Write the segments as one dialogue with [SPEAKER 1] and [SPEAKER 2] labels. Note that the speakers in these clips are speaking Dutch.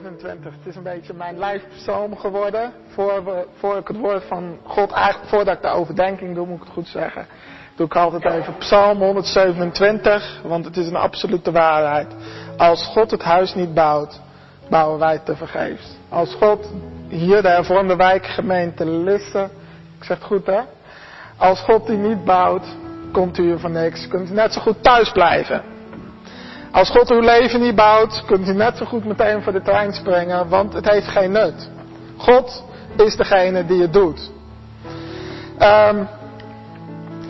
[SPEAKER 1] Psalm 127. Het is een beetje mijn lijfpsalm geworden. Voor, voor ik het woord van God, eigenlijk voordat ik de overdenking doe, moet ik het goed zeggen. Doe ik altijd even Psalm 127, want het is een absolute waarheid. Als God het huis niet bouwt, bouwen wij te vergeefs. Als God hier de hervormde wijkgemeente Lisse ik zeg het goed hè. Als God die niet bouwt, komt u hier voor niks. Kunt u net zo goed thuis blijven. Als God uw leven niet bouwt, kunt u net zo goed meteen voor de trein springen, want het heeft geen nut. God is degene die het doet. Um,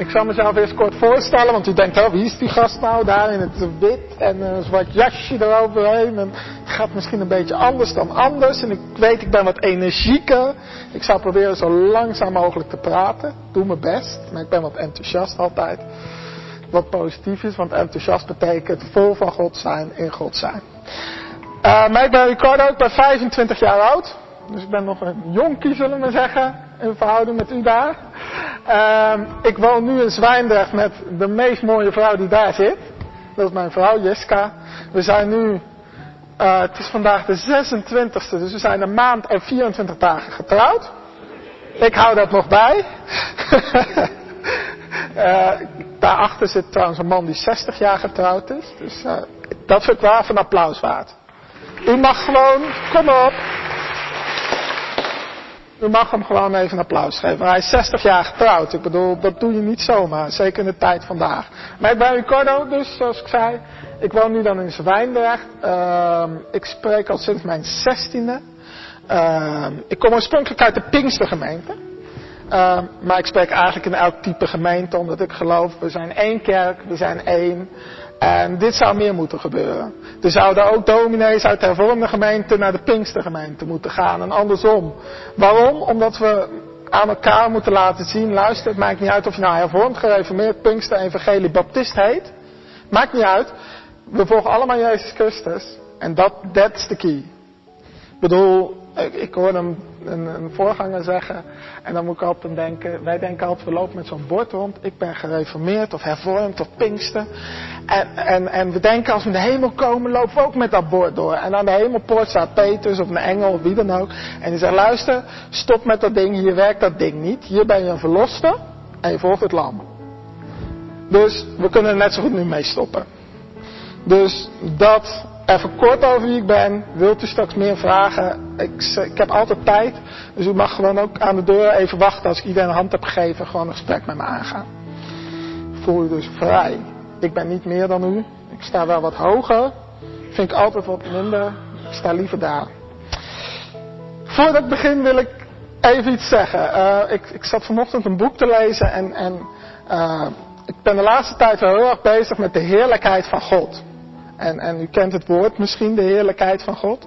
[SPEAKER 1] ik zal mezelf eerst kort voorstellen, want u denkt, oh, wie is die gast nou daar in het wit en een zwart jasje eroverheen. En het gaat misschien een beetje anders dan anders. En ik weet, ik ben wat energieker. Ik zal proberen zo langzaam mogelijk te praten. Doe mijn best, maar ik ben wat enthousiast altijd. Wat positief is, want enthousiast betekent vol van God zijn, in God zijn. Uh, maar ik ben Ricardo, ik ben 25 jaar oud. Dus ik ben nog een jonkie, zullen we zeggen, in verhouding met u daar. Uh, ik woon nu in Zwijndrecht met de meest mooie vrouw die daar zit. Dat is mijn vrouw, Jessica. We zijn nu, uh, het is vandaag de 26e, dus we zijn een maand en 24 dagen getrouwd. Ik hou dat nog bij. uh, daarachter zit trouwens een man die 60 jaar getrouwd is. Dus uh, dat vind ik wel van applaus waard. U mag gewoon, kom op. U mag hem gewoon even een applaus geven. Hij is 60 jaar getrouwd. Ik bedoel, dat doe je niet zomaar. Zeker in de tijd vandaag. Maar ik ben Ricardo, dus zoals ik zei. Ik woon nu dan in Zwijndrecht. Uh, ik spreek al sinds mijn zestiende. Uh, ik kom oorspronkelijk uit de Pinkstergemeente. Uh, maar ik spreek eigenlijk in elk type gemeente, omdat ik geloof, we zijn één kerk, we zijn één. En dit zou meer moeten gebeuren. Er zouden ook dominees uit de hervormde gemeente naar de Pinkstergemeente moeten gaan en andersom. Waarom? Omdat we aan elkaar moeten laten zien, luister, het maakt niet uit of je nou hervormd, gereformeerd, Pinkster, Evangelie, Baptist heet. Maakt niet uit. We volgen allemaal Jezus Christus. En dat, that's the key. Ik bedoel, ik, hoorde een, een, een, voorganger zeggen, en dan moet ik altijd denken, wij denken altijd, we lopen met zo'n bord rond, ik ben gereformeerd of hervormd of pinkster. En, en, en we denken, als we in de hemel komen, lopen we ook met dat bord door. En aan de hemelpoort staat Petrus of een engel of wie dan ook. En die zegt, luister, stop met dat ding, hier werkt dat ding niet. Hier ben je een verloste en je volgt het lam. Dus we kunnen er net zo goed nu mee stoppen. Dus dat Even kort over wie ik ben. Wilt u straks meer vragen? Ik, ik, heb altijd tijd. Dus u mag gewoon ook aan de deur even wachten als ik iedereen een hand heb gegeven. Gewoon een gesprek met me aangaan. Voel u dus vrij. Ik ben niet meer dan u. Ik sta wel wat hoger. Vind ik altijd wat minder. Ik sta liever daar. Voordat ik begin wil ik even iets zeggen. Uh, ik, ik, zat vanochtend een boek te lezen en, en uh, ik ben de laatste tijd wel heel erg bezig met de heerlijkheid van God. En, en u kent het woord misschien, de heerlijkheid van God.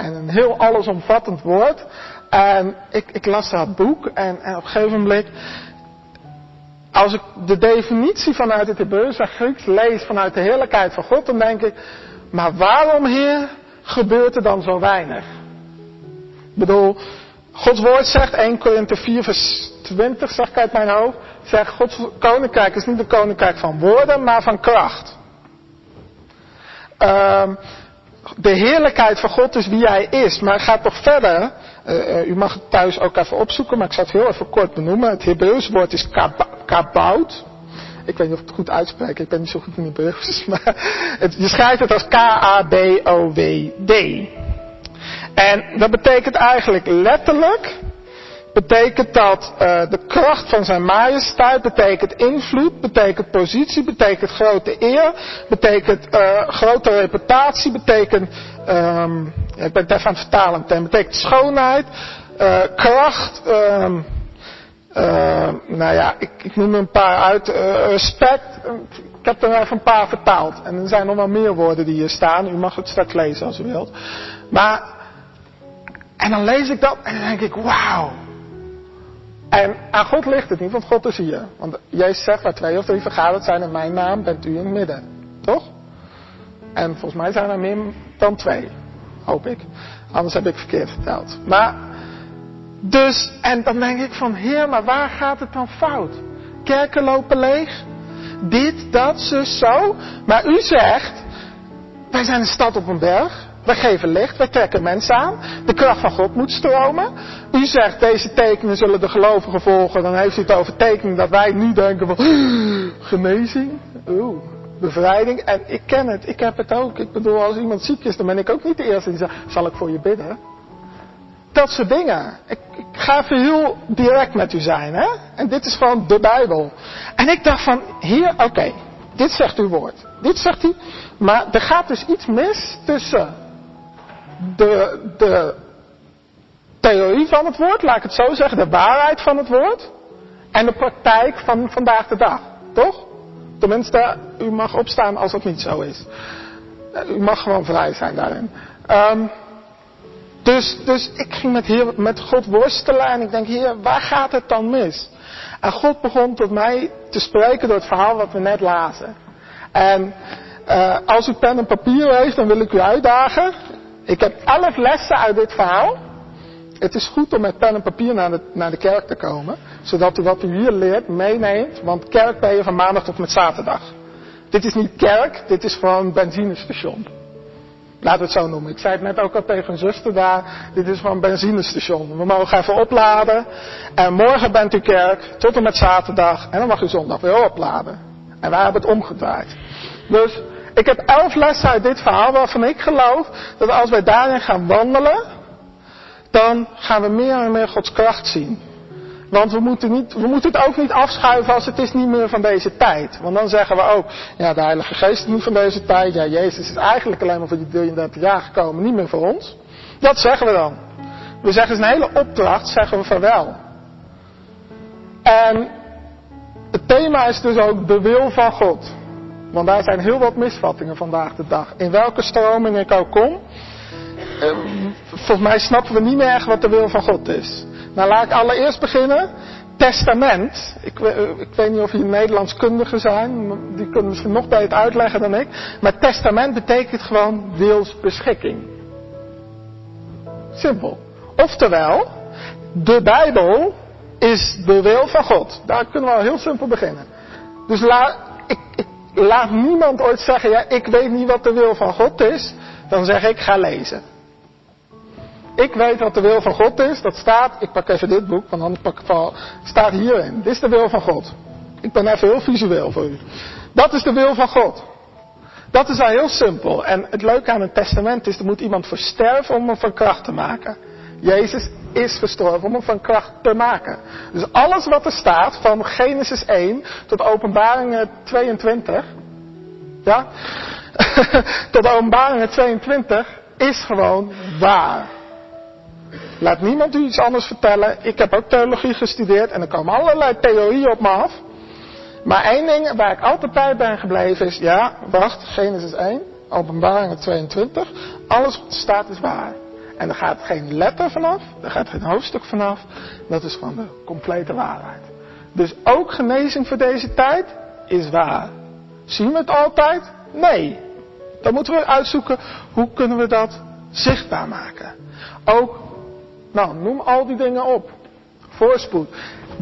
[SPEAKER 1] En een heel allesomvattend woord. En ik, ik las dat boek en, en op een gegeven moment, als ik de definitie vanuit het Hebreeuws en Grieks lees vanuit de heerlijkheid van God, dan denk ik, maar waarom Heer gebeurt er dan zo weinig? Ik bedoel, Gods woord zegt, 1 Korinthe 4 vers 20 zeg ik uit mijn hoofd, zegt Gods koninkrijk is niet een koninkrijk van woorden, maar van kracht. Um, de heerlijkheid van God is wie hij is, maar gaat toch verder. Uh, u mag het thuis ook even opzoeken, maar ik zal het heel even kort benoemen. Het Hebreeuws woord is kabout. Ik weet niet of ik het goed uitspreek, ik ben niet zo goed in Hebreeuws. Het, je schrijft het als K-A-B-O-W-D. En dat betekent eigenlijk letterlijk, betekent dat uh, de kracht van zijn majesteit, betekent invloed, betekent positie, betekent grote eer, betekent uh, grote reputatie, betekent, um, ik ben het even aan het vertalen meteen, betekent schoonheid, uh, kracht, um, nou ja, ik, ik, noem er een paar uit, respect, ik heb er even een paar vertaald. En er zijn nog wel meer woorden die hier staan, u mag het straks lezen als u wilt. Maar en dan lees ik dat en dan denk ik, wauw. En aan God ligt het niet, want God is hier. Want Jezus zegt, waar twee of drie vergaderd zijn in mijn naam, bent u in het midden. Toch? En volgens mij zijn er meer dan twee. Hoop ik. Anders heb ik verkeerd verteld. Maar, dus, en dan denk ik van, heer, maar waar gaat het dan fout? Kerken lopen leeg. Dit, dat, zus, zo. Maar u zegt, wij zijn een stad op een berg. We geven licht, wij trekken mensen aan. De kracht van God moet stromen. U zegt, deze tekenen zullen de gelovigen volgen. Dan heeft u het over tekenen dat wij nu denken van, genezing. Bevrijding. En ik ken het, ik heb het ook. Ik bedoel, als iemand ziek is, dan ben ik ook niet de eerste die zegt, zal ik voor je bidden? Dat soort dingen. Ik, ga even heel direct met u zijn, hè. En dit is gewoon de Bijbel. En ik dacht van, hier, oké, dit zegt uw woord. Dit zegt u. Maar er gaat dus iets mis tussen de, de theorie van het woord, laat ik het zo zeggen, de waarheid van het woord. En de praktijk van vandaag de dag. Toch? Tenminste, u mag opstaan als het niet zo is. U mag gewoon vrij zijn daarin. Um, dus, dus ik ging met, met God worstelen en ik denk, Heer, waar gaat het dan mis? En God begon tot mij te spreken door het verhaal wat we net lazen. En uh, als u pen en papier heeft, dan wil ik u uitdagen. Ik heb elf lessen uit dit verhaal. Het is goed om met pen en papier naar de, naar de kerk te komen. Zodat u wat u hier leert meeneemt. Want kerk ben je van maandag tot met zaterdag. Dit is niet kerk, dit is gewoon een benzinestation. Laten het zo noemen. Ik zei het net ook al tegen een zuster daar. Dit is gewoon een benzinestation. We mogen even opladen. En morgen bent u kerk, tot en met zaterdag. En dan mag u zondag weer opladen. En wij hebben het omgedraaid. Dus ik heb elf lessen uit dit verhaal waarvan ik geloof dat als wij daarin gaan wandelen, dan gaan we meer en meer Gods kracht zien. Want we moeten, niet, we moeten het ook niet afschuiven als het is niet meer van deze tijd. Want dan zeggen we ook, ja de Heilige Geest is niet van deze tijd. Ja, Jezus is eigenlijk alleen maar voor die 33 jaar gekomen, niet meer voor ons. Dat zeggen we dan. We zeggen een hele opdracht, zeggen we van wel. En het thema is dus ook de wil van God. Want daar zijn heel wat misvattingen vandaag de dag. In welke stroming ik ook kom. Eh, volgens mij snappen we niet meer echt wat de wil van God is. Nou laat ik allereerst beginnen. Testament. Ik, eh, ik weet niet of jullie Nederlands kundigen zijn. Die kunnen misschien nog beter uitleggen dan ik. Maar testament betekent gewoon wilsbeschikking. Simpel. Oftewel, de Bijbel is de wil van God. Daar kunnen we al heel simpel beginnen. Dus laat, ik laat niemand ooit zeggen, ja, ik weet niet wat de wil van God is. Dan zeg ik, ga lezen. Ik weet wat de wil van God is. Dat staat, ik pak even dit boek, want anders pak ik het staat hierin. Dit is de wil van God. Ik ben even heel visueel voor u. Dat is de wil van God. Dat is al heel simpel. En het leuke aan het testament is, er moet iemand voor sterven om hem van kracht te maken. Jezus is gestorven om hem van kracht te maken. Dus alles wat er staat, van Genesis 1 tot Openbaringen 22, ja, tot Openbaringen 22, is gewoon waar. Laat niemand u iets anders vertellen. Ik heb ook theologie gestudeerd en er komen allerlei theorieën op me af. Maar één ding waar ik altijd bij ben gebleven is, ja, wacht, Genesis 1, Openbaringen 22, alles wat staat is waar. En er gaat geen letter vanaf, er gaat geen hoofdstuk vanaf. Dat is gewoon de complete waarheid. Dus ook genezing voor deze tijd is waar. Zien we het altijd? Nee. Dan moeten we uitzoeken hoe kunnen we dat zichtbaar maken. Ook Nou, noem al die dingen op. Voorspoed.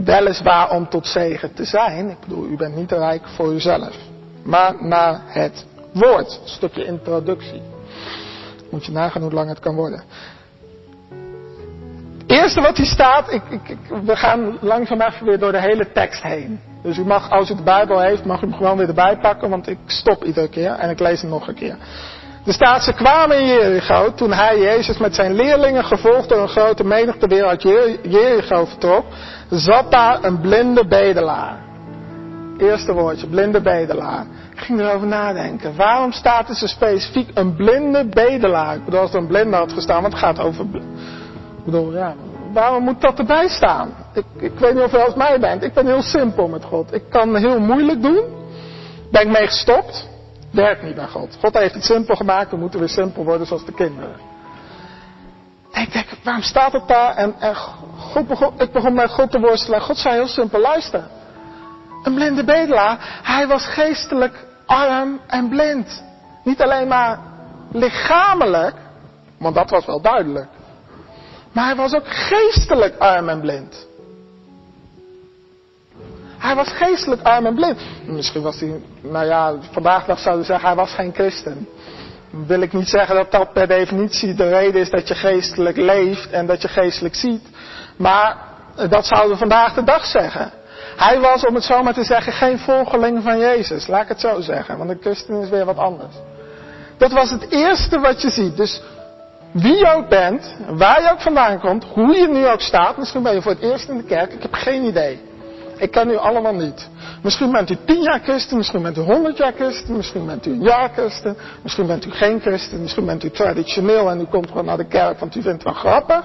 [SPEAKER 1] Weliswaar om tot zegen te zijn. Ik bedoel, u bent niet rijk voor uzelf. Maar naar het woord. Stukje introductie. Moet je nagaan hoe lang het kan worden. Het eerste wat hier staat, ik, ik, we gaan langzaam even weer door de hele tekst heen. Dus u mag, als u de Bijbel heeft, mag u hem gewoon weer erbij pakken, want ik stop iedere keer en ik lees hem nog een keer. Er staat, ze kwamen in Jericho toen hij Jezus met zijn leerlingen, gevolgd door een grote menigte weer uit Jericho vertrok, zat daar een blinde bedelaar. Eerste woordje, blinde bedelaar. Ik ging erover nadenken. Waarom staat er zo specifiek een blinde bedelaar? Ik bedoel, als er een blinde had gestaan, want het gaat over... Ik bedoel, ja, waarom moet dat erbij staan? Ik, ik weet niet of je als mij bent. Ik ben heel simpel met God. Ik kan heel moeilijk doen. Ben ik mee gestopt. Werkt niet bij God. God heeft het simpel gemaakt. We moeten weer simpel worden zoals de kinderen. En ik denk, waarom staat het daar? En, God ik begon met God te worstelen. God zei heel simpel, luister. Een blinde bedelaar, hij was geestelijk arm en blind. Niet alleen maar lichamelijk, want dat was wel duidelijk. Maar hij was ook geestelijk arm en blind. Hij was geestelijk arm en blind. Misschien was hij, nou ja, vandaag nog zouden zeggen, hij was geen christen. Wil ik niet zeggen dat dat per definitie de reden is dat je geestelijk leeft en dat je geestelijk ziet. Maar dat zouden we vandaag de dag zeggen. Hij was, om het zo maar te zeggen, geen volgeling van Jezus. Laat ik het zo zeggen, want een christen is weer wat anders. Dat was het eerste wat je ziet. Dus wie je ook bent, waar je ook vandaan komt, hoe je nu ook staat. Misschien ben je voor het eerst in de kerk, ik heb geen idee. Ik ken u allemaal niet. Misschien bent u tien jaar christen, misschien bent u honderd jaar christen, misschien bent u een jaar christen, misschien bent u geen christen, misschien bent u traditioneel en u komt gewoon naar de kerk want u vindt het wel grappig.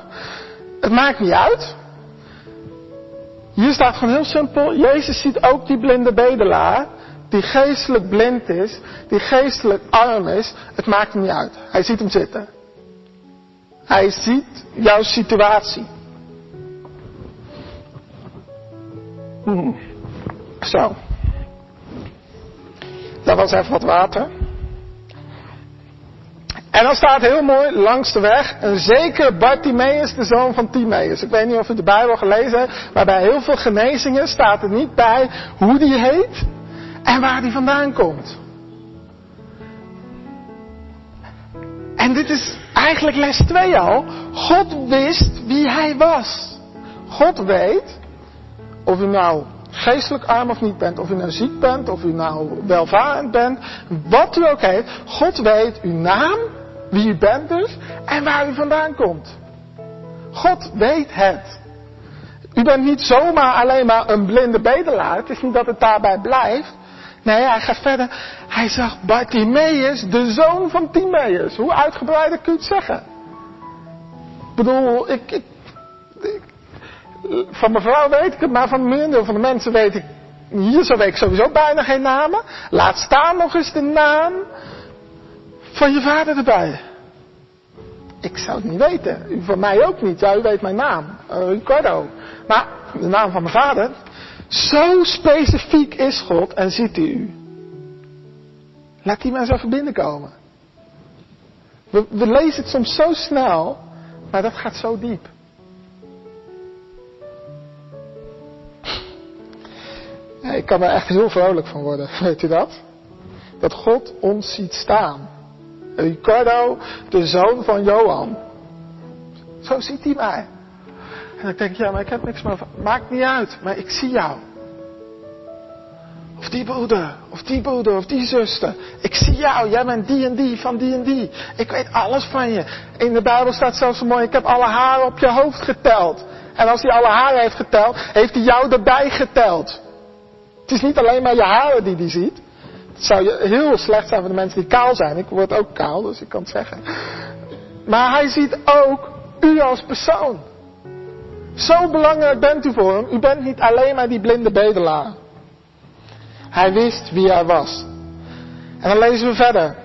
[SPEAKER 1] Het maakt niet uit. Hier staat gewoon heel simpel, Jezus ziet ook die blinde bedelaar, die geestelijk blind is, die geestelijk arm is. Het maakt hem niet uit. Hij ziet hem zitten. Hij ziet jouw situatie. Hmm. Zo. Dat was even wat water. En dan staat heel mooi langs de weg een zekere Bartimaeus, de zoon van Timaeus. Ik weet niet of u de Bijbel gelezen hebt, maar bij heel veel genezingen staat er niet bij hoe die heet en waar die vandaan komt. En dit is eigenlijk les 2 al. God wist wie hij was. God weet of u nou geestelijk arm of niet bent, of u nou ziek bent, of u nou welvarend bent, wat u ook heeft, God weet uw naam, wie u bent dus, en waar u vandaan komt. God weet het. U bent niet zomaar alleen maar een blinde bedelaar. Het is niet dat het daarbij blijft. Nee, hij gaat verder. Hij zag Bartimaeus, de zoon van Timaeus. Hoe uitgebreider kun je het zeggen? Ik bedoel, ik, ik, van mijn vrouw weet ik het, maar van meerdere van de mensen weet ik, hier zo weet ik sowieso bijna geen namen. Laat staan nog eens de naam van je vader erbij. Ik zou het niet weten. U van mij ook niet. Ja, u weet mijn naam. Uh, Ricardo. Maar de naam van mijn vader. Zo specifiek is God en ziet hij u. Laat die eens even binnenkomen. We, we lezen het soms zo snel, maar dat gaat zo diep. ik kan er echt heel vrolijk van worden, weet u dat? Dat God ons ziet staan. Ricardo, de zoon van Johan. Zo ziet hij mij. En ik denk, ja, maar ik heb niks meer van. Maakt niet uit, maar ik zie jou. Of die broeder, of die broeder, of die zuster. Ik zie jou, jij bent die en die, van die en die. Ik weet alles van je. In de Bijbel staat zelfs zo mooi, ik heb alle haren op je hoofd geteld. En als hij alle haren heeft geteld, heeft hij jou erbij geteld. Het is niet alleen maar je haren die hij ziet. Het zou heel slecht zijn voor de mensen die kaal zijn. Ik word ook kaal, dus ik kan het zeggen. Maar hij ziet ook u als persoon. Zo belangrijk bent u voor hem. U bent niet alleen maar die blinde bedelaar. Hij wist wie hij was. En dan lezen we verder.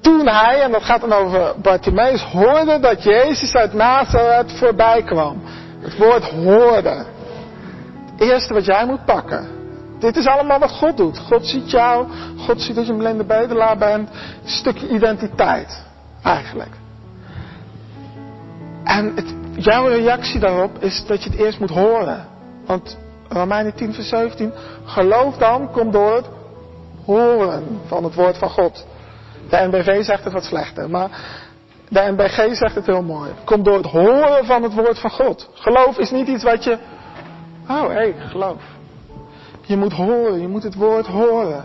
[SPEAKER 1] Toen hij, en dat gaat dan over Bartimaeus, hoorde dat Jezus uit Nazareth voorbij kwam. Het woord hoorde. Het eerste wat jij moet pakken. Dit is allemaal wat God doet. God ziet jou. God ziet dat je een blinde bedelaar bent. Een stukje identiteit. Eigenlijk. En het, jouw reactie daarop is dat je het eerst moet horen. Want Romeinen 10 vers 17, geloof dan komt door het horen van het woord van God. De NBV zegt het wat slechter, maar de NBG zegt het heel mooi. Komt door het horen van het woord van God. Geloof is niet iets wat je, oh hé, hey, geloof. Je moet horen, je moet het woord horen.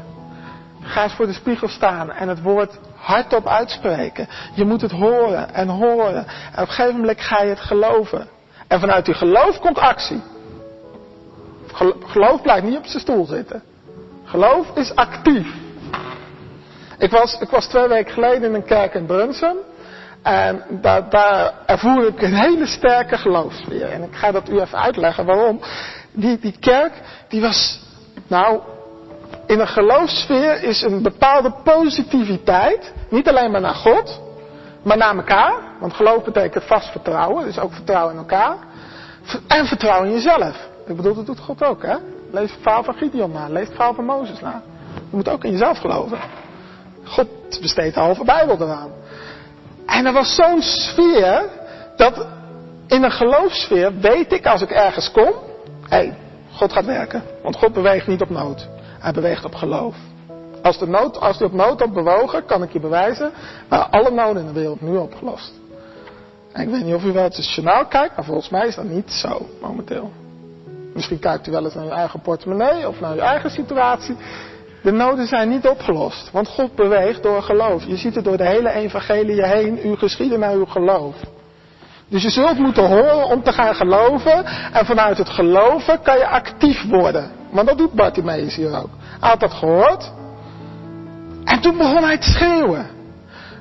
[SPEAKER 1] Ga eens voor de spiegel staan en het woord hardop uitspreken. Je moet het horen en horen. En op een gegeven moment ga je het geloven. En vanuit die geloof komt actie. Geloof blijft niet op zijn stoel zitten. Geloof is actief. Ik was, ik was twee weken geleden in een kerk in Brunsum. En daar, daar ervoer ik een hele sterke geloofsfeer. En ik ga dat u even uitleggen waarom. Die, die kerk, die was, nou, in een geloofsfeer is een bepaalde positiviteit. Niet alleen maar naar God, maar naar elkaar. Want geloof betekent vast vertrouwen, dus ook vertrouwen in elkaar. En vertrouwen in jezelf. Ik bedoel, dat doet God ook, hè? Lees het verhaal van Gideon na, lees het verhaal van Mozes na. Je moet ook in jezelf geloven. God besteedt de halve Bijbel eraan. En er was zo'n sfeer, dat in een geloofsfeer weet ik als ik ergens kom, hé, God gaat werken. Want God beweegt niet op nood. Hij beweegt op geloof. Als, de nood, als hij op nood had bewogen, kan ik je bewijzen, waren alle noden in de wereld nu opgelost. Ik weet niet of u wel het journaal kijkt, maar volgens mij is dat niet zo momenteel. Misschien kijkt u wel eens naar uw eigen portemonnee of naar uw eigen situatie. De noden zijn niet opgelost, want God beweegt door geloof. Je ziet het door de hele evangelie heen, uw geschieden naar uw geloof. Dus je zult moeten horen om te gaan geloven. En vanuit het geloven kan je actief worden. Want dat doet Bartimaeus hier ook. Hij had dat gehoord. En toen begon hij te schreeuwen.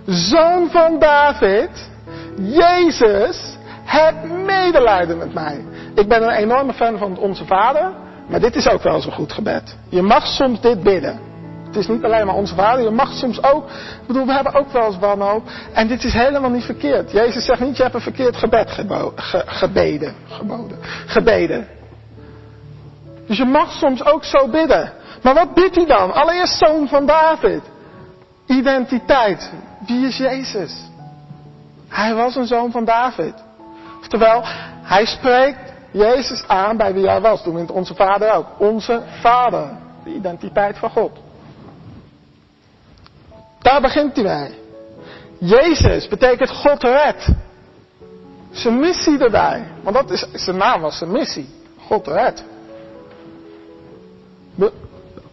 [SPEAKER 1] Zoon van David, Jezus, heb medelijden met mij. Ik ben een enorme fan van onze Vader. Maar dit is ook wel zo'n goed gebed. Je mag soms dit bidden. Het is niet alleen maar onze vader. Je mag soms ook. Ik bedoel, we hebben ook wel eens wanhoop. En dit is helemaal niet verkeerd. Jezus zegt niet, je hebt een verkeerd gebed gebeden. Geboden. Gebeden. Dus je mag soms ook zo bidden. Maar wat bidt hij dan? Allereerst zoon van David. Identiteit. Wie is Jezus? Hij was een zoon van David. Oftewel, hij spreekt Jezus aan bij wie hij was. Toen in onze vader ook. Onze vader. De identiteit van God. Daar begint hij mee. Jezus betekent God red. Zijn missie erbij. Want dat is, zijn naam was zijn missie. God red.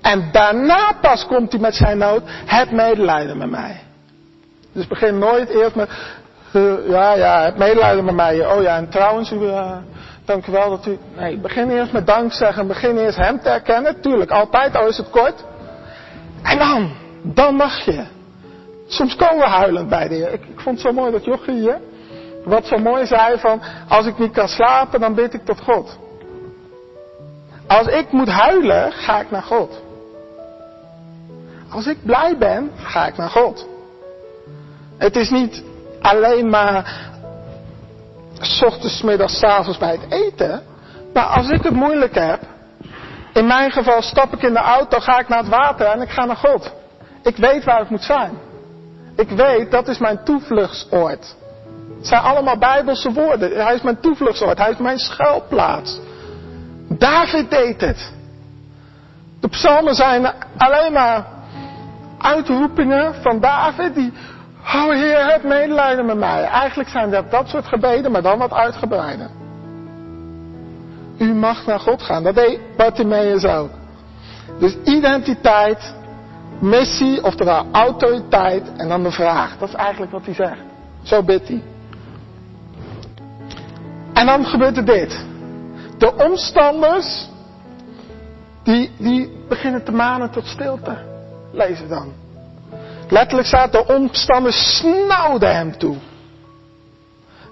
[SPEAKER 1] En daarna pas komt hij met zijn nood. Het medelijden met mij. Dus begin nooit eerst met. Ja, ja, het medelijden met mij. Oh ja, en trouwens, u, uh, dank u wel dat u. Nee, begin eerst met dankzeggen. Begin eerst hem te erkennen. Tuurlijk, altijd, al is het kort. En dan, dan mag je. Soms komen we huilend bij de Heer. Ik, vond het zo mooi dat Jochie hier, wat zo mooi zei van, als ik niet kan slapen, dan bid ik tot God. Als ik moet huilen, ga ik naar God. Als ik blij ben, ga ik naar God. Het is niet alleen maar s ochtends, middags, avonds bij het eten. Maar als ik het moeilijk heb, in mijn geval stap ik in de auto, ga ik naar het water en ik ga naar God. Ik weet waar ik moet zijn. Ik weet, dat is mijn toevluchtsoord. Het zijn allemaal bijbelse woorden. Hij is mijn toevluchtsoord. Hij is mijn schuilplaats. David deed het. De psalmen zijn alleen maar uitroepingen van David die, oh Heer, heb medelijden met mij. Eigenlijk zijn dat dat soort gebeden, maar dan wat uitgebreider. U mag naar God gaan. Dat deed Bartimaeus ook. Dus identiteit, missie, oftewel autoriteit en dan de vraag. Dat is eigenlijk wat hij zegt. Zo bidt hij. En dan gebeurt er dit. De omstanders, die, die beginnen te manen tot stilte. Lees het dan. Letterlijk staat, de omstanders snauwden hem toe.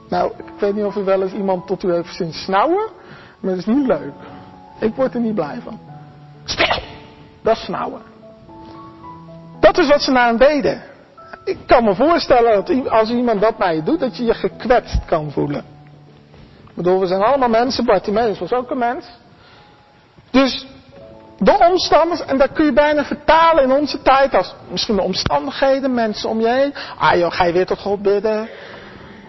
[SPEAKER 1] Nou, ik weet niet of u wel eens iemand tot u heeft zien snauwen, maar dat is niet leuk. Ik word er niet blij van. Stil! Dat is snauwen. Dat is wat ze naar hem deden. Ik kan me voorstellen dat als iemand dat naar je doet, dat je je gekwetst kan voelen. Ik bedoel, we zijn allemaal mensen, Bartimeus was ook een mens. Dus de omstanders, en dat kun je bijna vertalen in onze tijd als misschien de omstandigheden, mensen om je heen. Ah joh, ga je weer tot God bidden?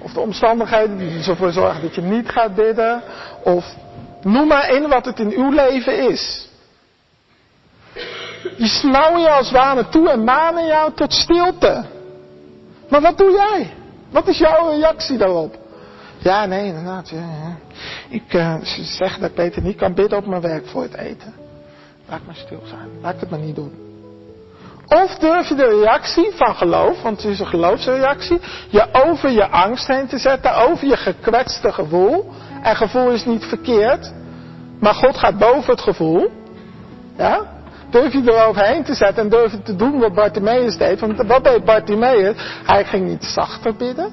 [SPEAKER 1] Of de omstandigheden die ervoor zorgen dat je niet gaat bidden. Of noem maar in wat het in uw leven is. Die snauwen je als ware toe en manen jou tot stilte. Maar wat doe jij? Wat is jouw reactie daarop? Ja, nee, inderdaad. Ja. Ik uh, zeg dat ik niet kan bidden op mijn werk voor het eten. Laat maar stil zijn. Laat het maar niet doen. Of durf je de reactie van geloof, want het is een geloofsreactie, je over je angst heen te zetten, over je gekwetste gevoel. En gevoel is niet verkeerd, maar God gaat boven het gevoel. Ja? Durf je eroverheen te zetten en durf je te doen wat Bartimaeus deed. Want wat deed Bartimaeus? Hij ging niet zachter bidden.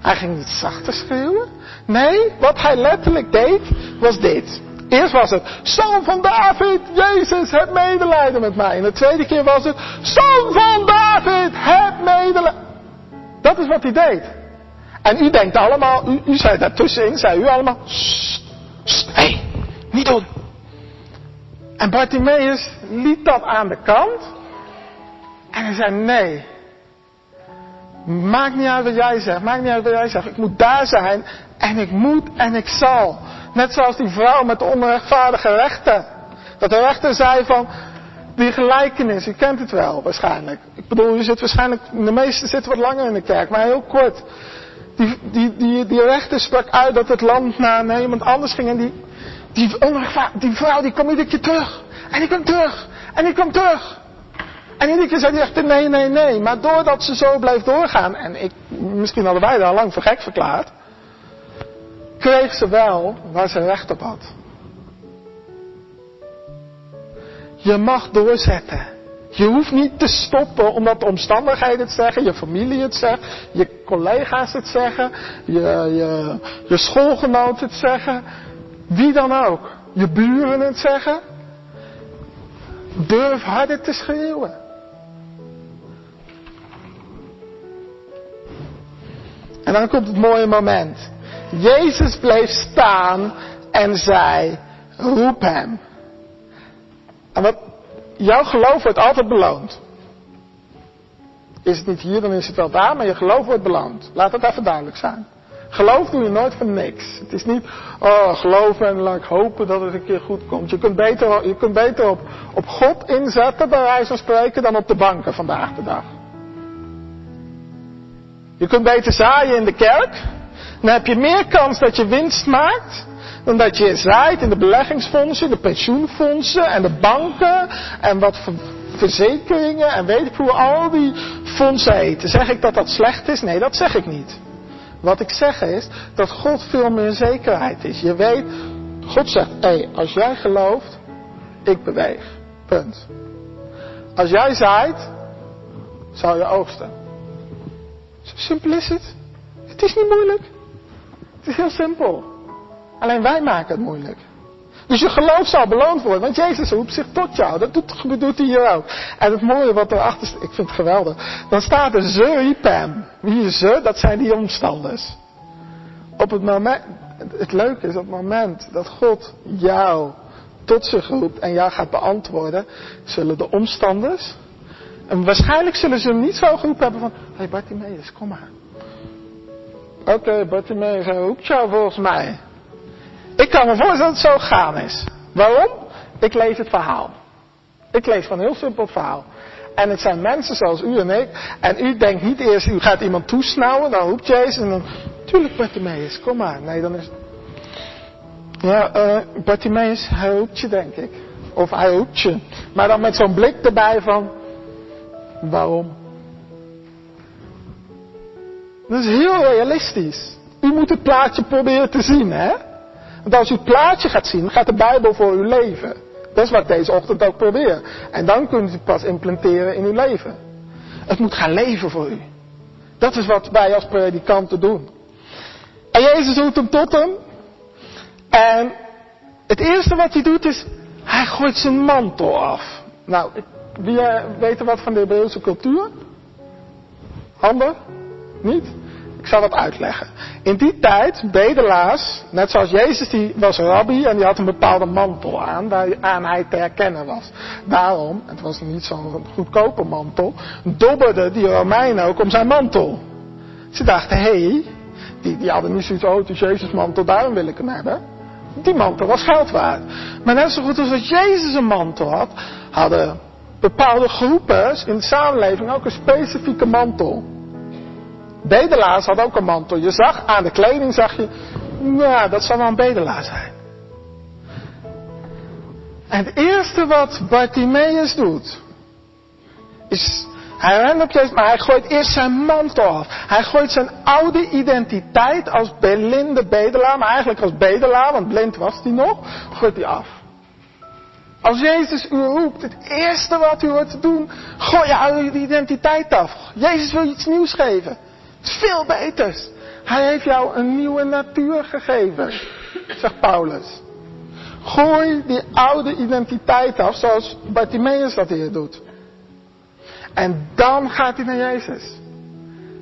[SPEAKER 1] Hij ging niet zachter schreeuwen. Nee, wat hij letterlijk deed, was dit. Eerst was het, Zoon van David, Jezus, heb medelijden met mij. En de tweede keer was het, Zoon van David, heb medelijden. Dat is wat hij deed. En u denkt allemaal, u, u zei daartussenin, zei u allemaal, hé, hey, niet doen. En Bartimaeus liet dat aan de kant. En hij zei, nee. Maakt niet uit wat jij zegt, maakt niet uit wat jij zegt. Ik moet daar zijn en ik moet en ik zal. Net zoals die vrouw met de onrechtvaardige rechten. Dat de rechter zei van, die gelijkenis, u kent het wel waarschijnlijk. Ik bedoel, u zit waarschijnlijk, de meesten zitten wat langer in de kerk, maar heel kort. Die, die, die, die rechter sprak uit dat het land naar iemand anders ging en die, die, die vrouw die kwam iedere keer terug. En die kwam terug. En die kwam terug. En iedere keer zei hij echt nee, nee, nee. Maar doordat ze zo bleef doorgaan, en ik, misschien hadden wij daar lang voor gek verklaard, kreeg ze wel waar ze recht op had. Je mag doorzetten. Je hoeft niet te stoppen omdat de omstandigheden het zeggen, je familie het zegt, je collega's het zeggen, je, je, je schoolgenoten het zeggen, wie dan ook. Je buren het zeggen. Durf harder te schreeuwen. En dan komt het mooie moment. Jezus bleef staan en zei, roep hem. En wat, jouw geloof wordt altijd beloond. Is het niet hier, dan is het wel daar, maar je geloof wordt beloond. Laat het even duidelijk zijn. Geloof doe je nooit voor niks. Het is niet, oh, geloven en laat ik hopen dat het een keer goed komt. Je kunt beter, je kunt beter op, op God inzetten, bij wijze van spreken, dan op de banken vandaag de dag. Je kunt beter zaaien in de kerk. Dan heb je meer kans dat je winst maakt. Dan dat je zaait in de beleggingsfondsen, de pensioenfondsen en de banken. En wat verzekeringen en weet ik hoe al die fondsen heten. Zeg ik dat dat slecht is? Nee, dat zeg ik niet. Wat ik zeg is dat God veel meer zekerheid is. Je weet, God zegt, hé, hey, als jij gelooft, ik beweeg. Punt. Als jij zaait, zal je oogsten. Zo simpel is het. Het is niet moeilijk. Het is heel simpel. Alleen wij maken het moeilijk. Dus je geloof zal beloond worden. Want Jezus roept zich tot jou. Dat doet, hij hier ook. En het mooie wat erachter staat, ik vind het geweldig. Dan staat er ze riep hem. Wie is ze? Dat zijn die omstanders. Op het moment, het leuke is op het moment dat God jou tot zich roept en jou gaat beantwoorden, zullen de omstanders, en waarschijnlijk zullen ze hem niet zo geroepen hebben van, hé hey Bartimeus, kom maar. Oké, okay, Bartimeus, hij roept jou volgens mij. Ik kan me voorstellen dat het zo gegaan is. Waarom? Ik lees het verhaal. Ik lees van een heel simpel verhaal. En het zijn mensen zoals u en ik. En u denkt niet eerst, u gaat iemand toesnauwen, dan roept Jezus en dan, tuurlijk Bartimeus, kom maar. Nee, dan is ja, uh, Bartimeus, hij roept je denk ik. Of hij roept je. Maar dan met zo'n blik erbij van, waarom? Dat is heel realistisch. U moet het plaatje proberen te zien, hè? Want als u het plaatje gaat zien, gaat de Bijbel voor uw leven. Dat is wat ik deze ochtend ook probeer. En dan kunt u het pas implementeren in uw leven. Het moet gaan leven voor u. Dat is wat wij als predikanten doen. En Jezus roept hem tot hem. En het eerste wat hij doet is, hij gooit zijn mantel af. Nou, wie eh, weet wat van de Hebreeuwse cultuur? Handen? Niet? Zal het uitleggen. In die tijd, bedelaars, net zoals Jezus, die was rabbi en die had een bepaalde mantel aan, waaraan hij te herkennen was. Daarom, het was niet zo'n goedkope mantel, dobberden die Romeinen ook om zijn mantel. Ze dachten, hé, hey, Die, die hadden niet zoiets, oh Jezus mantel, daarom wil ik hem hebben. Die mantel was geld waard. Maar net zo goed als dat Jezus een mantel had, hadden bepaalde groepen in de samenleving ook een specifieke mantel. Bedelaars hadden ook een mantel. Je zag aan de kleding, zag je, nou, dat zal wel een bedelaar zijn. En het eerste wat Bartimaeus doet, is, hij rent op Jezus, maar hij gooit eerst zijn mantel af. Hij gooit zijn oude identiteit als blinde bedelaar, maar eigenlijk als bedelaar, want blind was hij nog, gooit hij af. Als Jezus u roept, het eerste wat u hoort te doen, gooi je oude identiteit af. Jezus wil je iets nieuws geven. Veel beters. Hij heeft jou een nieuwe natuur gegeven, zegt Paulus. Gooi die oude identiteit af, zoals Bartimaeus dat hier doet. En dan gaat hij naar Jezus.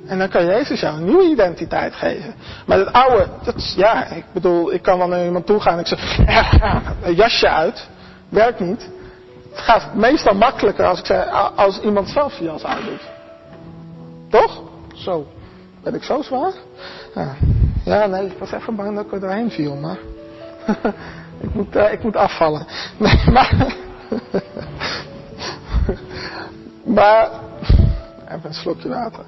[SPEAKER 1] En dan kan Jezus jou een nieuwe identiteit geven. Maar het oude, dat, ja, ik bedoel, ik kan wel naar iemand toe gaan en ik zeg, een jasje uit. Werkt niet. Het gaat meestal makkelijker als, ik zeg, als iemand zelf je jas uitdoet. Toch? Zo. Ben ik zo zwaar? Ja, ja nee, ik was even bang dat ik er doorheen viel, maar... ik, moet, uh, ik moet afvallen. Nee, maar... maar... Even een slokje water.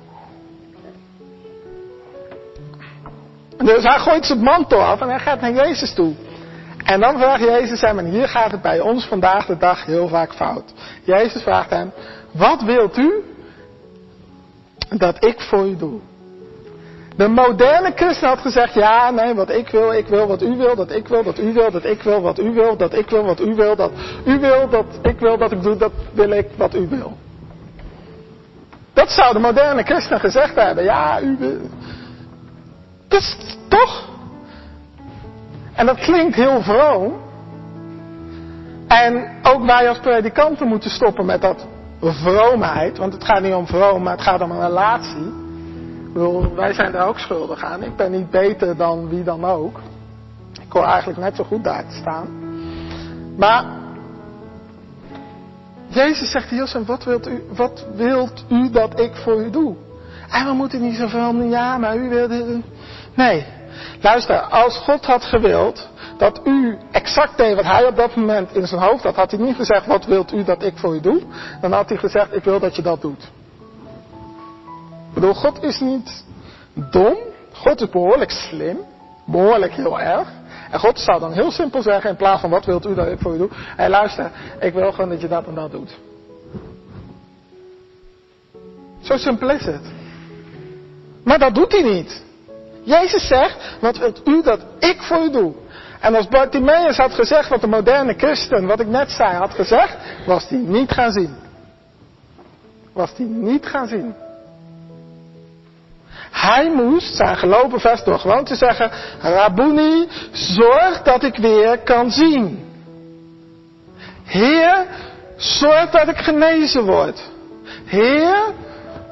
[SPEAKER 1] Dus hij gooit zijn mantel af en hij gaat naar Jezus toe. En dan vraagt Jezus hem, en hier gaat het bij ons vandaag de dag heel vaak fout. Jezus vraagt hem, wat wilt u dat ik voor u doe? De moderne christen had gezegd, ja, nee, wat ik wil, ik wil wat u wil, dat ik wil, dat u wil, dat ik wil, wat u wil, dat ik wil, wat u wil, dat u wil, dat ik wil, dat ik doe, dat wil ik, wat u wil. Dat zou de moderne christen gezegd hebben, ja, u wil. Dus toch? En dat klinkt heel vroom. En ook wij als predikanten moeten stoppen met dat vroomheid. Want het gaat niet om vroom, maar het gaat om een relatie. Wij zijn daar ook schuldig aan. Ik ben niet beter dan wie dan ook. Ik hoor eigenlijk net zo goed daar te staan. Maar Jezus zegt hier, wat wilt, u, wat wilt u dat ik voor u doe? En we moeten niet zo van, ja, maar u wilt... Nee, luister, als God had gewild dat u exact deed wat hij op dat moment in zijn hoofd had, had hij niet gezegd, wat wilt u dat ik voor u doe? Dan had hij gezegd, ik wil dat je dat doet. Ik bedoel, God is niet dom. God is behoorlijk slim. Behoorlijk heel erg. En God zou dan heel simpel zeggen, in plaats van wat wilt u dat ik voor u doe? Hé, luister, ik wil gewoon dat je dat en dat doet. Zo simpel is het. Maar dat doet hij niet. Jezus zegt, wat wilt u dat ik voor u doe? En als Bartimaeus had gezegd wat de moderne christen, wat ik net zei, had gezegd, was hij niet gaan zien. Was hij niet gaan zien. Hij moest zijn gelopen vest door gewoon te zeggen, Rabuni, zorg dat ik weer kan zien. Heer, zorg dat ik genezen word. Heer,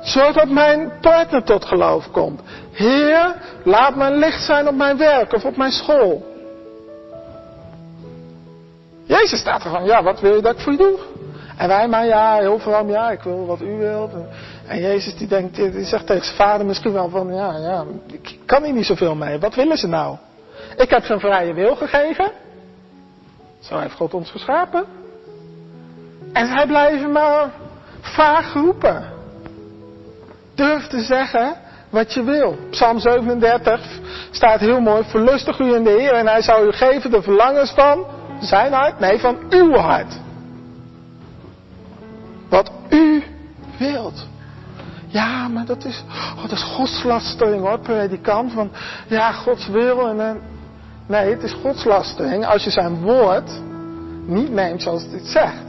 [SPEAKER 1] zorg dat mijn partner tot geloof komt. Heer, laat mijn licht zijn op mijn werk of op mijn school. Jezus staat er van, ja, wat wil je dat ik voor je doe? En wij maar, ja, heel veel, ja, ik wil wat u wilt. En Jezus die denkt, die zegt tegen zijn vader misschien wel van, ja, ja, ik kan hier niet zoveel mee. Wat willen ze nou? Ik heb een vrije wil gegeven. Zo heeft God ons geschapen. En zij blijven maar vaag roepen. Durf te zeggen wat je wil. Psalm 37 staat heel mooi. Verlustig u in de Heer en hij zal u geven de verlangens van zijn hart. Nee, van uw hart. Wat u wilt. Ja, maar dat is, oh, dat is godslastering hoor, predikant. Van, ja, Gods wil en, en... Nee, het is godslastering als je zijn woord niet neemt zoals het zegt.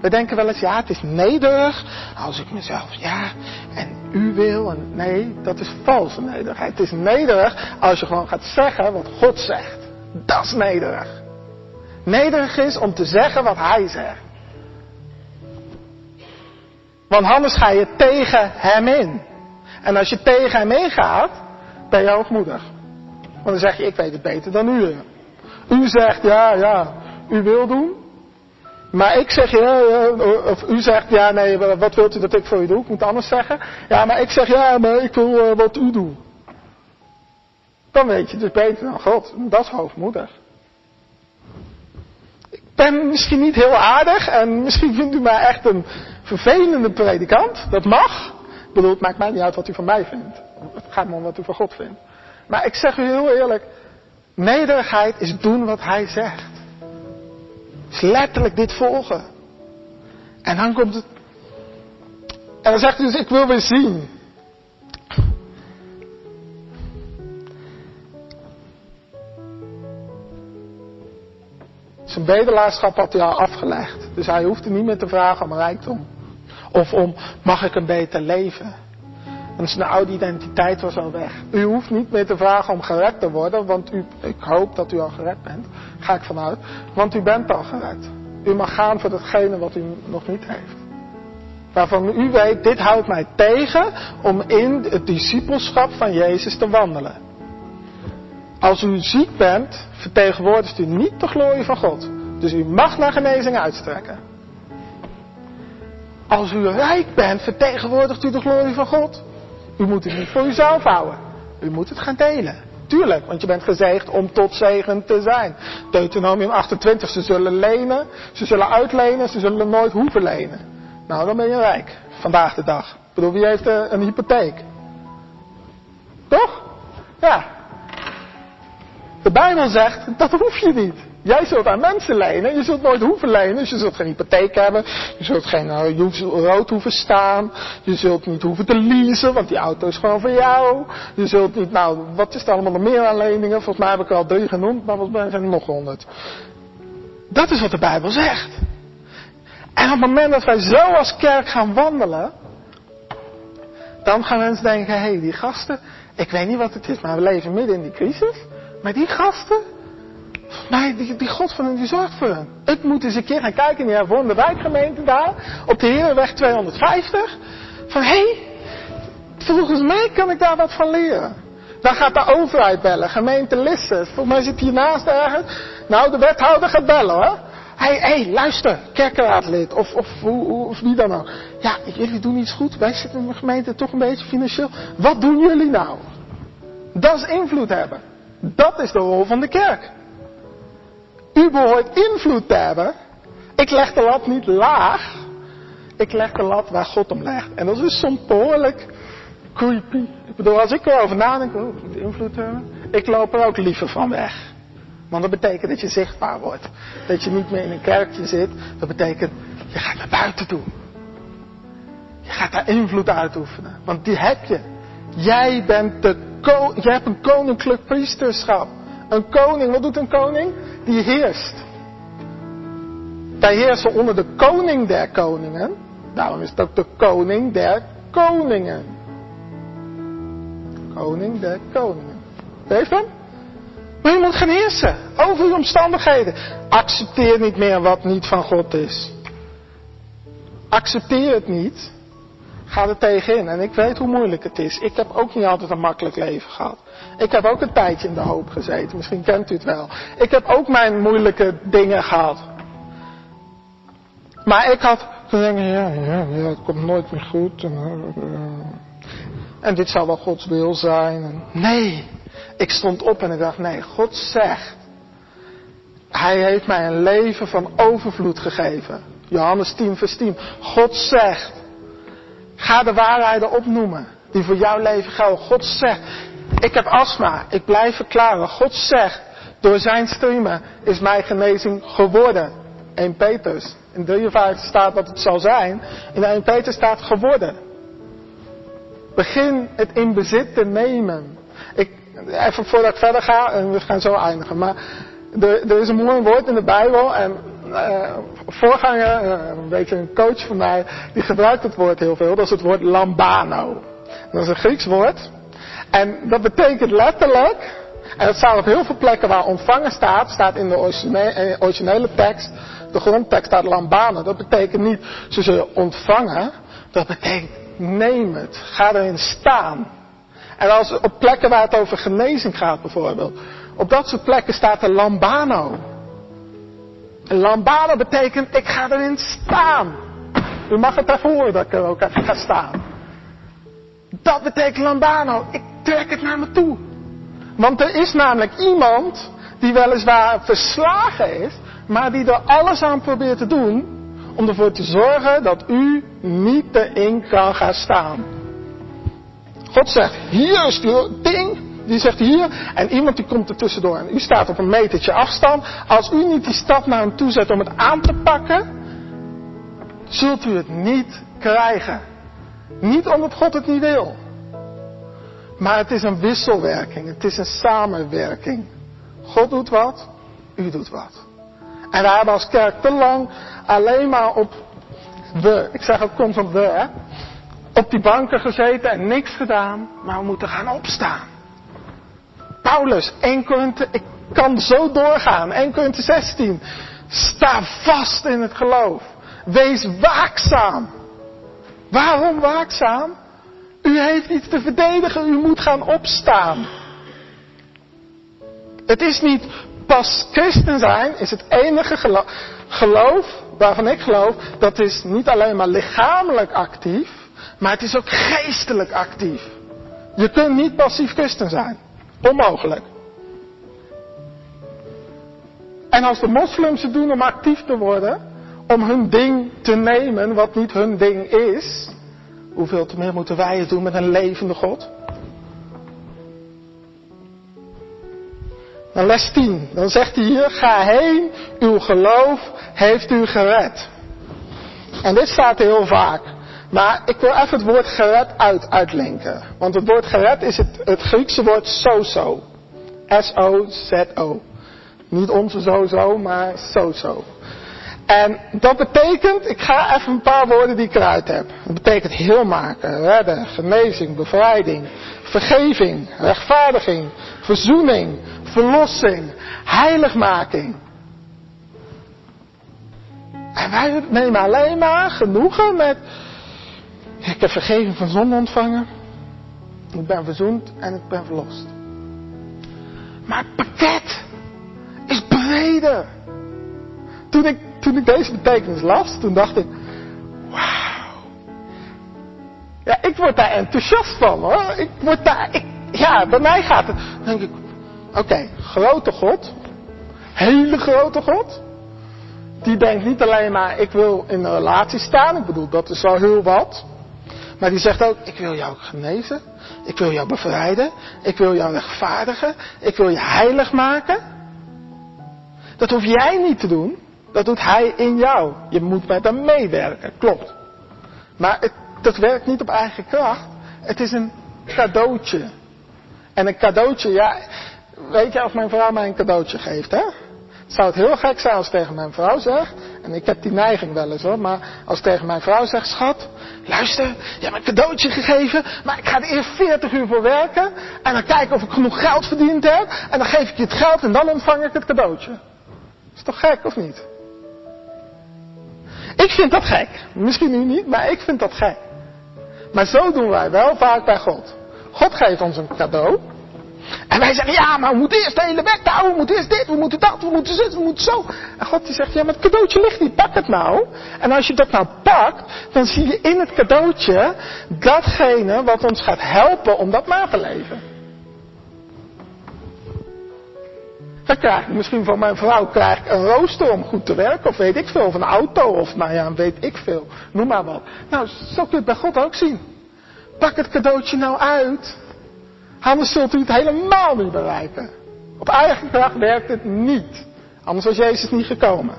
[SPEAKER 1] We denken wel eens, ja, het is nederig als ik mezelf, ja, en u wil. En nee, dat is valse nederigheid. Het is nederig als je gewoon gaat zeggen wat God zegt. Dat is nederig. Nederig is om te zeggen wat Hij zegt. Want anders ga je tegen hem in. En als je tegen hem ingaat, ben je hoogmoedig. Want dan zeg je, ik weet het beter dan u. U zegt, ja, ja, u wil doen. Maar ik zeg, ja, ja, of u zegt, ja, nee, wat wilt u dat ik voor u doe? Ik moet anders zeggen. Ja, maar ik zeg, ja, maar ik wil uh, wat u doet. dan weet je dus beter dan God. Dat is hoogmoedig. Ik ben misschien niet heel aardig en misschien vindt u mij echt een vervelende predikant. Dat mag. Ik bedoel, het maakt mij niet uit wat u van mij vindt. Het gaat me om wat u van God vindt. Maar ik zeg u heel eerlijk, nederigheid is doen wat hij zegt. Is letterlijk dit volgen. En dan komt het. En dan zegt hij dus, ik wil weer zien. Zijn bedelaarschap had hij al afgelegd. Dus hij hoefde niet meer te vragen om rijkdom. Of om, mag ik een beter leven? En zijn oude identiteit was al weg. U hoeft niet meer te vragen om gered te worden, want u, ik hoop dat u al gered bent. Ga ik vanuit. Want u bent al gered. U mag gaan voor datgene wat u nog niet heeft. Waarvan u weet, dit houdt mij tegen om in het discipelschap van Jezus te wandelen. Als u ziek bent, vertegenwoordigt u niet de glorie van God. Dus u mag naar genezing uitstrekken. Als u rijk bent, vertegenwoordigt u de glorie van God. U moet het niet voor uzelf houden. U moet het gaan delen. Tuurlijk, want je bent gezegd om tot zegen te zijn. Deuteronomium 28, ze zullen lenen, ze zullen uitlenen, ze zullen nooit hoeven lenen. Nou, dan ben je rijk, vandaag de dag. Ik bedoel, wie heeft een hypotheek? Toch? Ja. De Bijbel zegt, dat hoef je niet. Jij zult aan mensen lenen, je zult nooit hoeven lenen, dus je zult geen hypotheek hebben, je zult geen uh, je rood hoeven staan, je zult niet hoeven te leasen, want die auto is gewoon voor jou. Je zult niet, nou, wat is er allemaal nog meer aan leningen? Volgens mij heb ik er al drie genoemd, maar volgens mij zijn er nog honderd. Dat is wat de Bijbel zegt. En op het moment dat wij zo als kerk gaan wandelen, dan gaan mensen denken, hé, hey, die gasten, ik weet niet wat het is, maar we leven midden in die crisis. Maar die gasten, maar die, God van hen, die zorgt voor hen. Ik moet eens een keer gaan kijken in die hervormde wijkgemeente daar, op de Herenweg 250. Van hé, hey, volgens mij kan ik daar wat van leren. Dan gaat de overheid bellen, gemeente Lisse. Volgens mij zit hiernaast ergens. Nou, de wethouder gaat bellen hoor. Hé, hey, hey, luister, kerkenraadlid of, of, of, of wie dan ook. Ja, jullie doen iets goed. Wij zitten in de gemeente toch een beetje financieel. Wat doen jullie nou? Dat is invloed hebben. Dat is de rol van de kerk. U behoort invloed te hebben. Ik leg de lat niet laag. Ik leg de lat waar God hem legt. En dat is soms behoorlijk creepy. Ik bedoel, als ik erover nadenk, oh, ik moet invloed hebben. Ik loop er ook liever van weg. Want dat betekent dat je zichtbaar wordt. Dat je niet meer in een kerkje zit. Dat betekent, je gaat naar buiten toe. Je gaat daar invloed uitoefenen. Want die heb je. Jij bent de jij hebt een koninklijk priesterschap. Een koning, wat doet een koning? Die heerst. Wij heersen onder de koning der koningen. Daarom is het ook de koning der koningen. Koning der koningen. Heeft hem? Maar moet gaan heersen over je omstandigheden. Accepteer niet meer wat niet van God is. Accepteer het niet. Ga er tegenin. En ik weet hoe moeilijk het is. Ik heb ook niet altijd een makkelijk leven gehad. Ik heb ook een tijdje in de hoop gezeten. Misschien kent u het wel. Ik heb ook mijn moeilijke dingen gehad. Maar ik had gezegd, ja, ja, ja, het komt nooit meer goed. En, en dit zal wel Gods wil zijn. Nee, ik stond op en ik dacht, nee, God zegt. Hij heeft mij een leven van overvloed gegeven. Johannes 10 vers 10. God zegt. Ga de waarheden opnoemen die voor jouw leven gelden. God zegt, ik heb astma, ik blijf verklaren. God zegt, door zijn streamen is mijn genezing geworden. 1 Peters. In 53 staat wat het zal zijn. In 1 Petrus staat geworden. Begin het in bezit te nemen. Ik, even voordat ik verder ga, en we gaan zo eindigen. Maar er, er is een mooi woord in de Bijbel. En uh, voorganger, uh, een beetje een coach van mij, die gebruikt het woord heel veel. Dat is het woord lambano. Dat is een Grieks woord. En dat betekent letterlijk, en dat staat op heel veel plekken waar ontvangen staat, staat in de originele, originele tekst, de grondtekst staat lambano. Dat betekent niet ze zullen ontvangen, dat betekent neem het, ga erin staan. En als op plekken waar het over genezing gaat bijvoorbeeld, op dat soort plekken staat er lambano. Lambano betekent, ik ga erin staan. U mag het daarvoor dat ik er ook even ga staan. Dat betekent lambano. Ik trek het naar me toe. Want er is namelijk iemand die weliswaar verslagen is, maar die er alles aan probeert te doen om ervoor te zorgen dat u niet erin kan gaan staan. God zegt, hier is het ding, die zegt hier, en iemand die komt er tussendoor en u staat op een metertje afstand. Als u niet die stap naar hem toe zet om het aan te pakken, zult u het niet krijgen. Niet omdat God het niet wil. Maar het is een wisselwerking. Het is een samenwerking. God doet wat, u doet wat. En wij hebben als kerk te lang alleen maar op we, ik zeg ook constant we, hè, op die banken gezeten en niks gedaan, maar we moeten gaan opstaan. Paulus, 1 Korinthe, ik kan zo doorgaan, 1 Korinthe 16. Sta vast in het geloof. Wees waakzaam. Waarom waakzaam? U heeft iets te verdedigen, u moet gaan opstaan. Het is niet pas christen zijn, is het enige geloof, geloof waarvan ik geloof, dat is niet alleen maar lichamelijk actief, maar het is ook geestelijk actief. Je kunt niet passief christen zijn. Onmogelijk. En als de moslims het doen om actief te worden, om hun ding te nemen wat niet hun ding is, hoeveel te meer moeten wij het doen met een levende God? Dan les 10, dan zegt hij hier, ga heen, uw geloof heeft u gered. En dit staat heel vaak. Maar ik wil even het woord gered uit, uitlinken. Want het woord gered is het, het Griekse woord sozo. S-O-Z-O. Niet onze zo-zo, maar zo-zo. En dat betekent, ik ga even een paar woorden die ik eruit heb. Dat betekent heel maken, redden, genezing, bevrijding, vergeving, rechtvaardiging, verzoening, verlossing, heiligmaking. En wij nemen alleen maar genoegen met, ik heb vergeving van zonde ontvangen, ik ben verzoend en ik ben verlost. Maar het pakket is breder. Toen ik, toen ik deze betekenis las, toen dacht ik, wauw. Ja, ik word daar enthousiast van hoor. Ik word daar, ik, ja, bij mij gaat het, dan denk ik, oké, grote God, hele grote God. Die denkt niet alleen maar, ik wil in een relatie staan. Ik bedoel, dat is al heel wat. Maar die zegt ook, ik wil jou genezen. Ik wil jou bevrijden. Ik wil jou rechtvaardigen. Ik wil je heilig maken. Dat hoef jij niet te doen. Dat doet hij in jou. Je moet met hem meewerken, klopt. Maar het, dat werkt niet op eigen kracht. Het is een cadeautje. En een cadeautje, ja, weet je als mijn vrouw mij een cadeautje geeft, hè? Zou het heel gek zijn als tegen mijn vrouw zegt, en ik heb die neiging wel eens hoor, maar als tegen mijn vrouw zegt, schat, luister, je hebt me een cadeautje gegeven, maar ik ga er eerst 40 uur voor werken, en dan kijken of ik genoeg geld verdiend heb, en dan geef ik je het geld en dan ontvang ik het cadeautje. Is toch gek of niet? Ik vind dat gek. Misschien u niet, maar ik vind dat gek. Maar zo doen wij wel vaak bij God. God geeft ons een cadeau. En wij zeggen, ja, maar we moeten eerst de hele weg houden. We moeten eerst dit, we moeten dat, we moeten dit, we moeten zo. En God die zegt, ja, maar het cadeautje ligt niet. Pak het nou. En als je dat nou pakt, dan zie je in het cadeautje datgene wat ons gaat helpen om dat na te leven. Dan krijg ik misschien van mijn vrouw krijg ik een rooster om goed te werken. Of weet ik veel. Of een auto. Of nou ja, weet ik veel. Noem maar wat. Nou, zo kun je het bij God ook zien. Pak het cadeautje nou uit. Anders zult u het helemaal niet bereiken. Op eigen kracht werkt het niet. Anders was Jezus niet gekomen.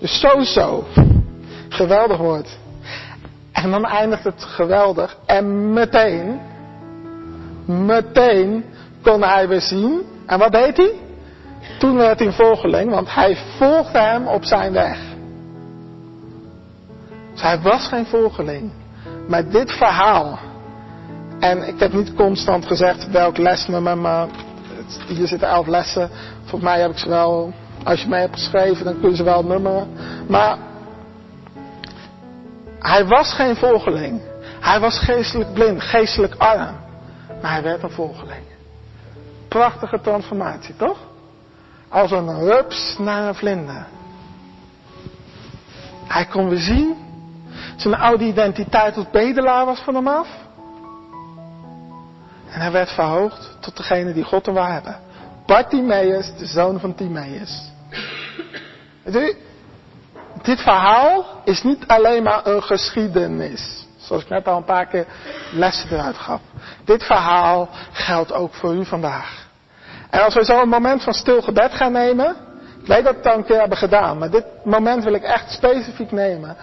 [SPEAKER 1] Dus zo. Geweldig woord. En dan eindigt het geweldig. En meteen, meteen kon hij weer zien. En wat deed hij? Toen werd hij volgeling, want hij volgde hem op zijn weg. Dus hij was geen volgeling. Maar dit verhaal. En ik heb niet constant gezegd welk lesnummer, maar hier zitten elf lessen. Volgens mij heb ik ze wel, als je mij hebt geschreven, dan kun je ze wel nummeren. Maar hij was geen volgeling. Hij was geestelijk blind, geestelijk arm. Maar hij werd een volgeling. Prachtige transformatie, toch? Als een rups naar een vlinder. Hij kon weer zien. Zijn oude identiteit als bedelaar was van hem af. En hij werd verhoogd tot degene die God te waren. Bartimaeus, de zoon van Timaeus. dit verhaal is niet alleen maar een geschiedenis. Zoals ik net al een paar keer lessen eruit gaf. Dit verhaal geldt ook voor u vandaag. En als we zo een moment van stil gebed gaan nemen. Ik weet dat we een keer hebben gedaan. Maar dit moment wil ik echt specifiek nemen.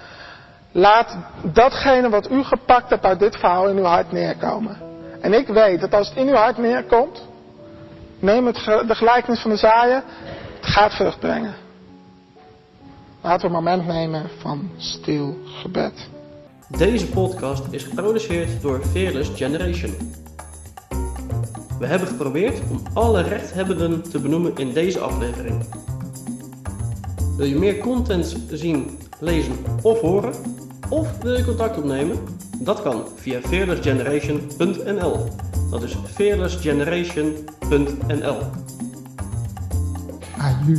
[SPEAKER 1] Laat datgene wat u gepakt hebt uit dit verhaal in uw hart neerkomen. En ik weet dat als het in uw hart neerkomt. Neem het, de gelijkenis van de zaaien. Het gaat vrucht brengen. Laten we een moment nemen van stil gebed.
[SPEAKER 2] Deze podcast is geproduceerd door Fearless Generation. We hebben geprobeerd om alle rechthebbenden te benoemen in deze aflevering. Wil je meer content zien, lezen of horen? Of wil je contact opnemen? Dat kan via fearlessgeneration.nl. Dat is fearlessgeneration.nl.
[SPEAKER 1] Aju.